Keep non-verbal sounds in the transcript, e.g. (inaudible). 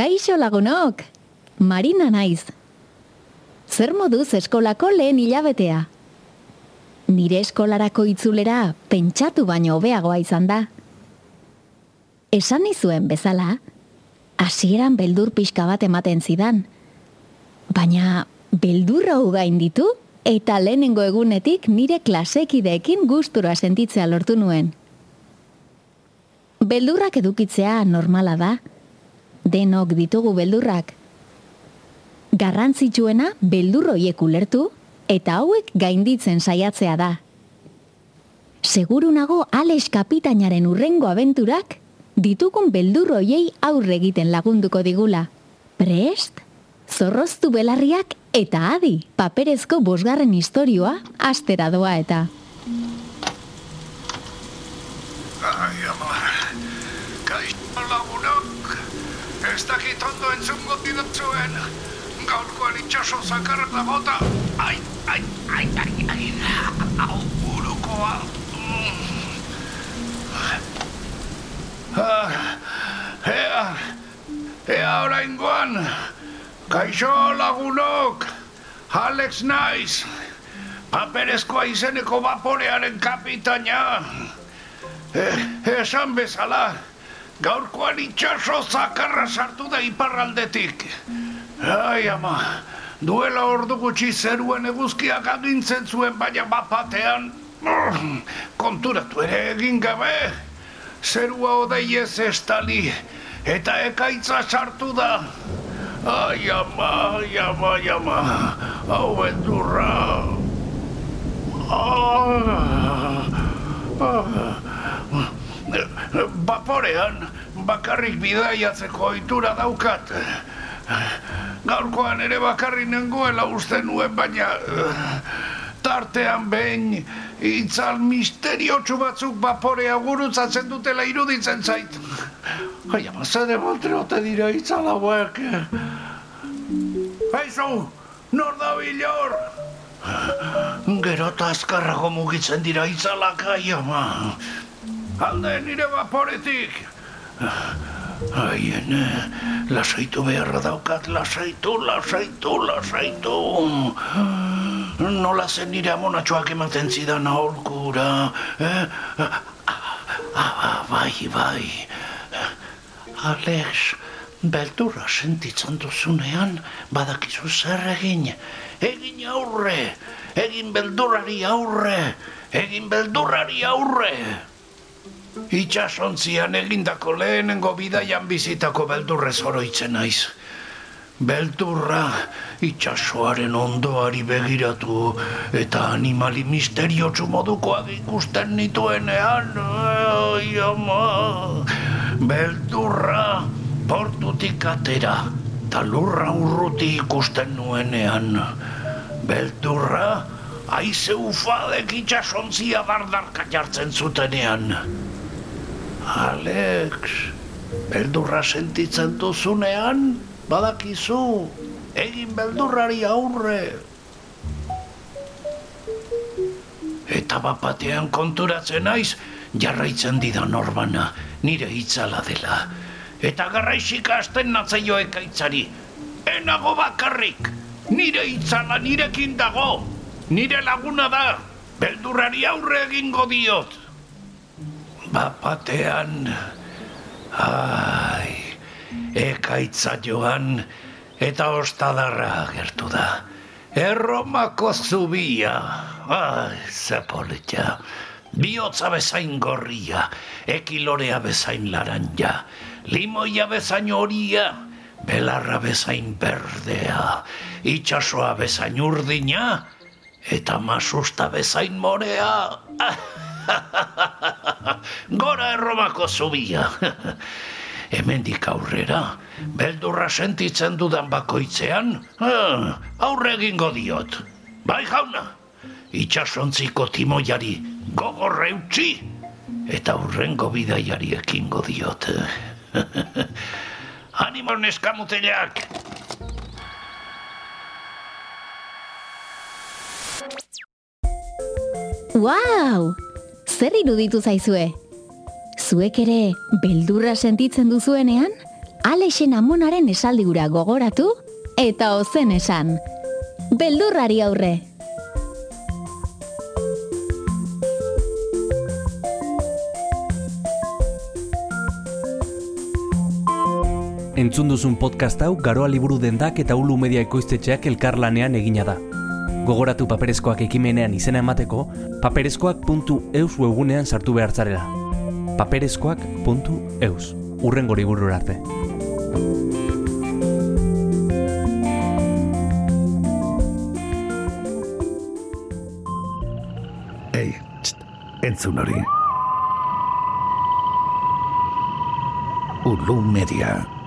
Kaixo lagunok, Marina naiz. Zer moduz eskolako lehen hilabetea? Nire eskolarako itzulera pentsatu baino hobeagoa izan da. Esan nizuen bezala, hasieran beldur pixka bat ematen zidan. Baina beldurra ugain ditu eta lehenengo egunetik nire klasekideekin gustura sentitzea lortu nuen. Beldurrak edukitzea normala da. Denok ditugu beldurrak. Garrantzitsuena beldurroiek ulertu eta hauek gainditzen saiatzea da. Seguru nago Alex kapitainaren urrengo abenturak ditugun beldurroiei aurre egiten lagunduko digula. Prest? Zorroztu belarriak eta adi, paperezko bosgarren historioa astera doa eta. Ai, ama, kaixo lagunok, ez dakit ondo entzungo didatzuen, gaurkoan itxaso zakarra da bota, ai, ai, ai, ai, ai, hau burukoa. Ah, ea, ea oraingoan, kaixo lagunok, Alex naiz, paperezkoa izeneko vaporearen kapitaina. Eh, esan bezala, gaurkoan itxaso zakarra sartu da iparraldetik. Ai, ama, duela ordu gutxi zeruen eguzkiak agintzen zuen baina bapatean, mm, konturatu ere egin gabe, zerua odeiez estali, eta ekaitza sartu da. Ai, ama, ai, ama, ai, ama, hau beldurra. Ah, ah. Baporean, bakarrik bidaiatzeko ohitura daukat. Gaurkoan ere bakarri nengoela uste nuen, baina eh, tartean behin itzal misteriotsu batzuk baporea gurutzatzen dutela iruditzen zait. Ai, ama, zede ote dira itzal hauek. Aizu, nor da bilor? Gero eta azkarrago mugitzen dira itzalak, ai, ama. Alde nire vaporetik. Aien, lasaitu beharra daukat, lasaitu, lasaitu, lasaitu. Nola zen nire amonatxoak ematen zidan aholkura. Eh? Ah, bai, bai. Alex, beldurra sentitzen duzunean, badakizu zer egin. Egin aurre, egin beldurrari aurre, egin beldurrari aurre. Itxasontzian egindako lehenengo bidaian bizitako beldurrez oroitzen naiz. Beldurra itxasoaren ondoari begiratu eta animali misteriotsu modukoak ikusten nituenean. Ai, ama. Beldurra portutik atera eta lurra urruti ikusten nuenean. Beldurra aize ufadek itxasontzia dardarka jartzen zutenean. Alex, beldurra sentitzen duzunean, badakizu, egin beldurrari aurre. Eta bapatean konturatzen naiz, jarraitzen didan orbana, nire itzala dela. Eta garraixik asten natzaio ekaitzari, enago bakarrik, nire itzala nirekin dago, nire laguna da, beldurrari aurre egingo diot. Bapatean, ai, ekaitza joan eta ostadarra gertu da. Erromako zubia, ai, zepolitia. Biotza bezain gorria, ekilorea bezain laranja, limoia bezain horia, belarra bezain berdea, itxasoa bezain urdina, eta masusta bezain morea. (laughs) (laughs) Gora erromako zubia. (laughs) Hemendik aurrera, beldurra sentitzen dudan bakoitzean, ah, aurre egingo diot. Bai jauna, itxasontziko timoiari gogorre utzi, eta urrengo bidaiari ekingo diot. (laughs) Animo neskamuteleak! Wow! Zer iruditu zaizue? Zuek ere beldurra sentitzen duzuenean, Alexen amonaren esaldigura gogoratu eta ozen esan. Beldurrari aurre. Entzun duzun podcast hau Garoa Liburu Dendak eta Ulu Media Ekoiztetxeak elkarlanean egina da. Gogoratu paperezkoak ekimenean izena emateko, paperezkoak.eus webunean sartu behar zarela. paperezkoak.eus Urren gori arte. Ei, txt, entzun hori. Ulu Media.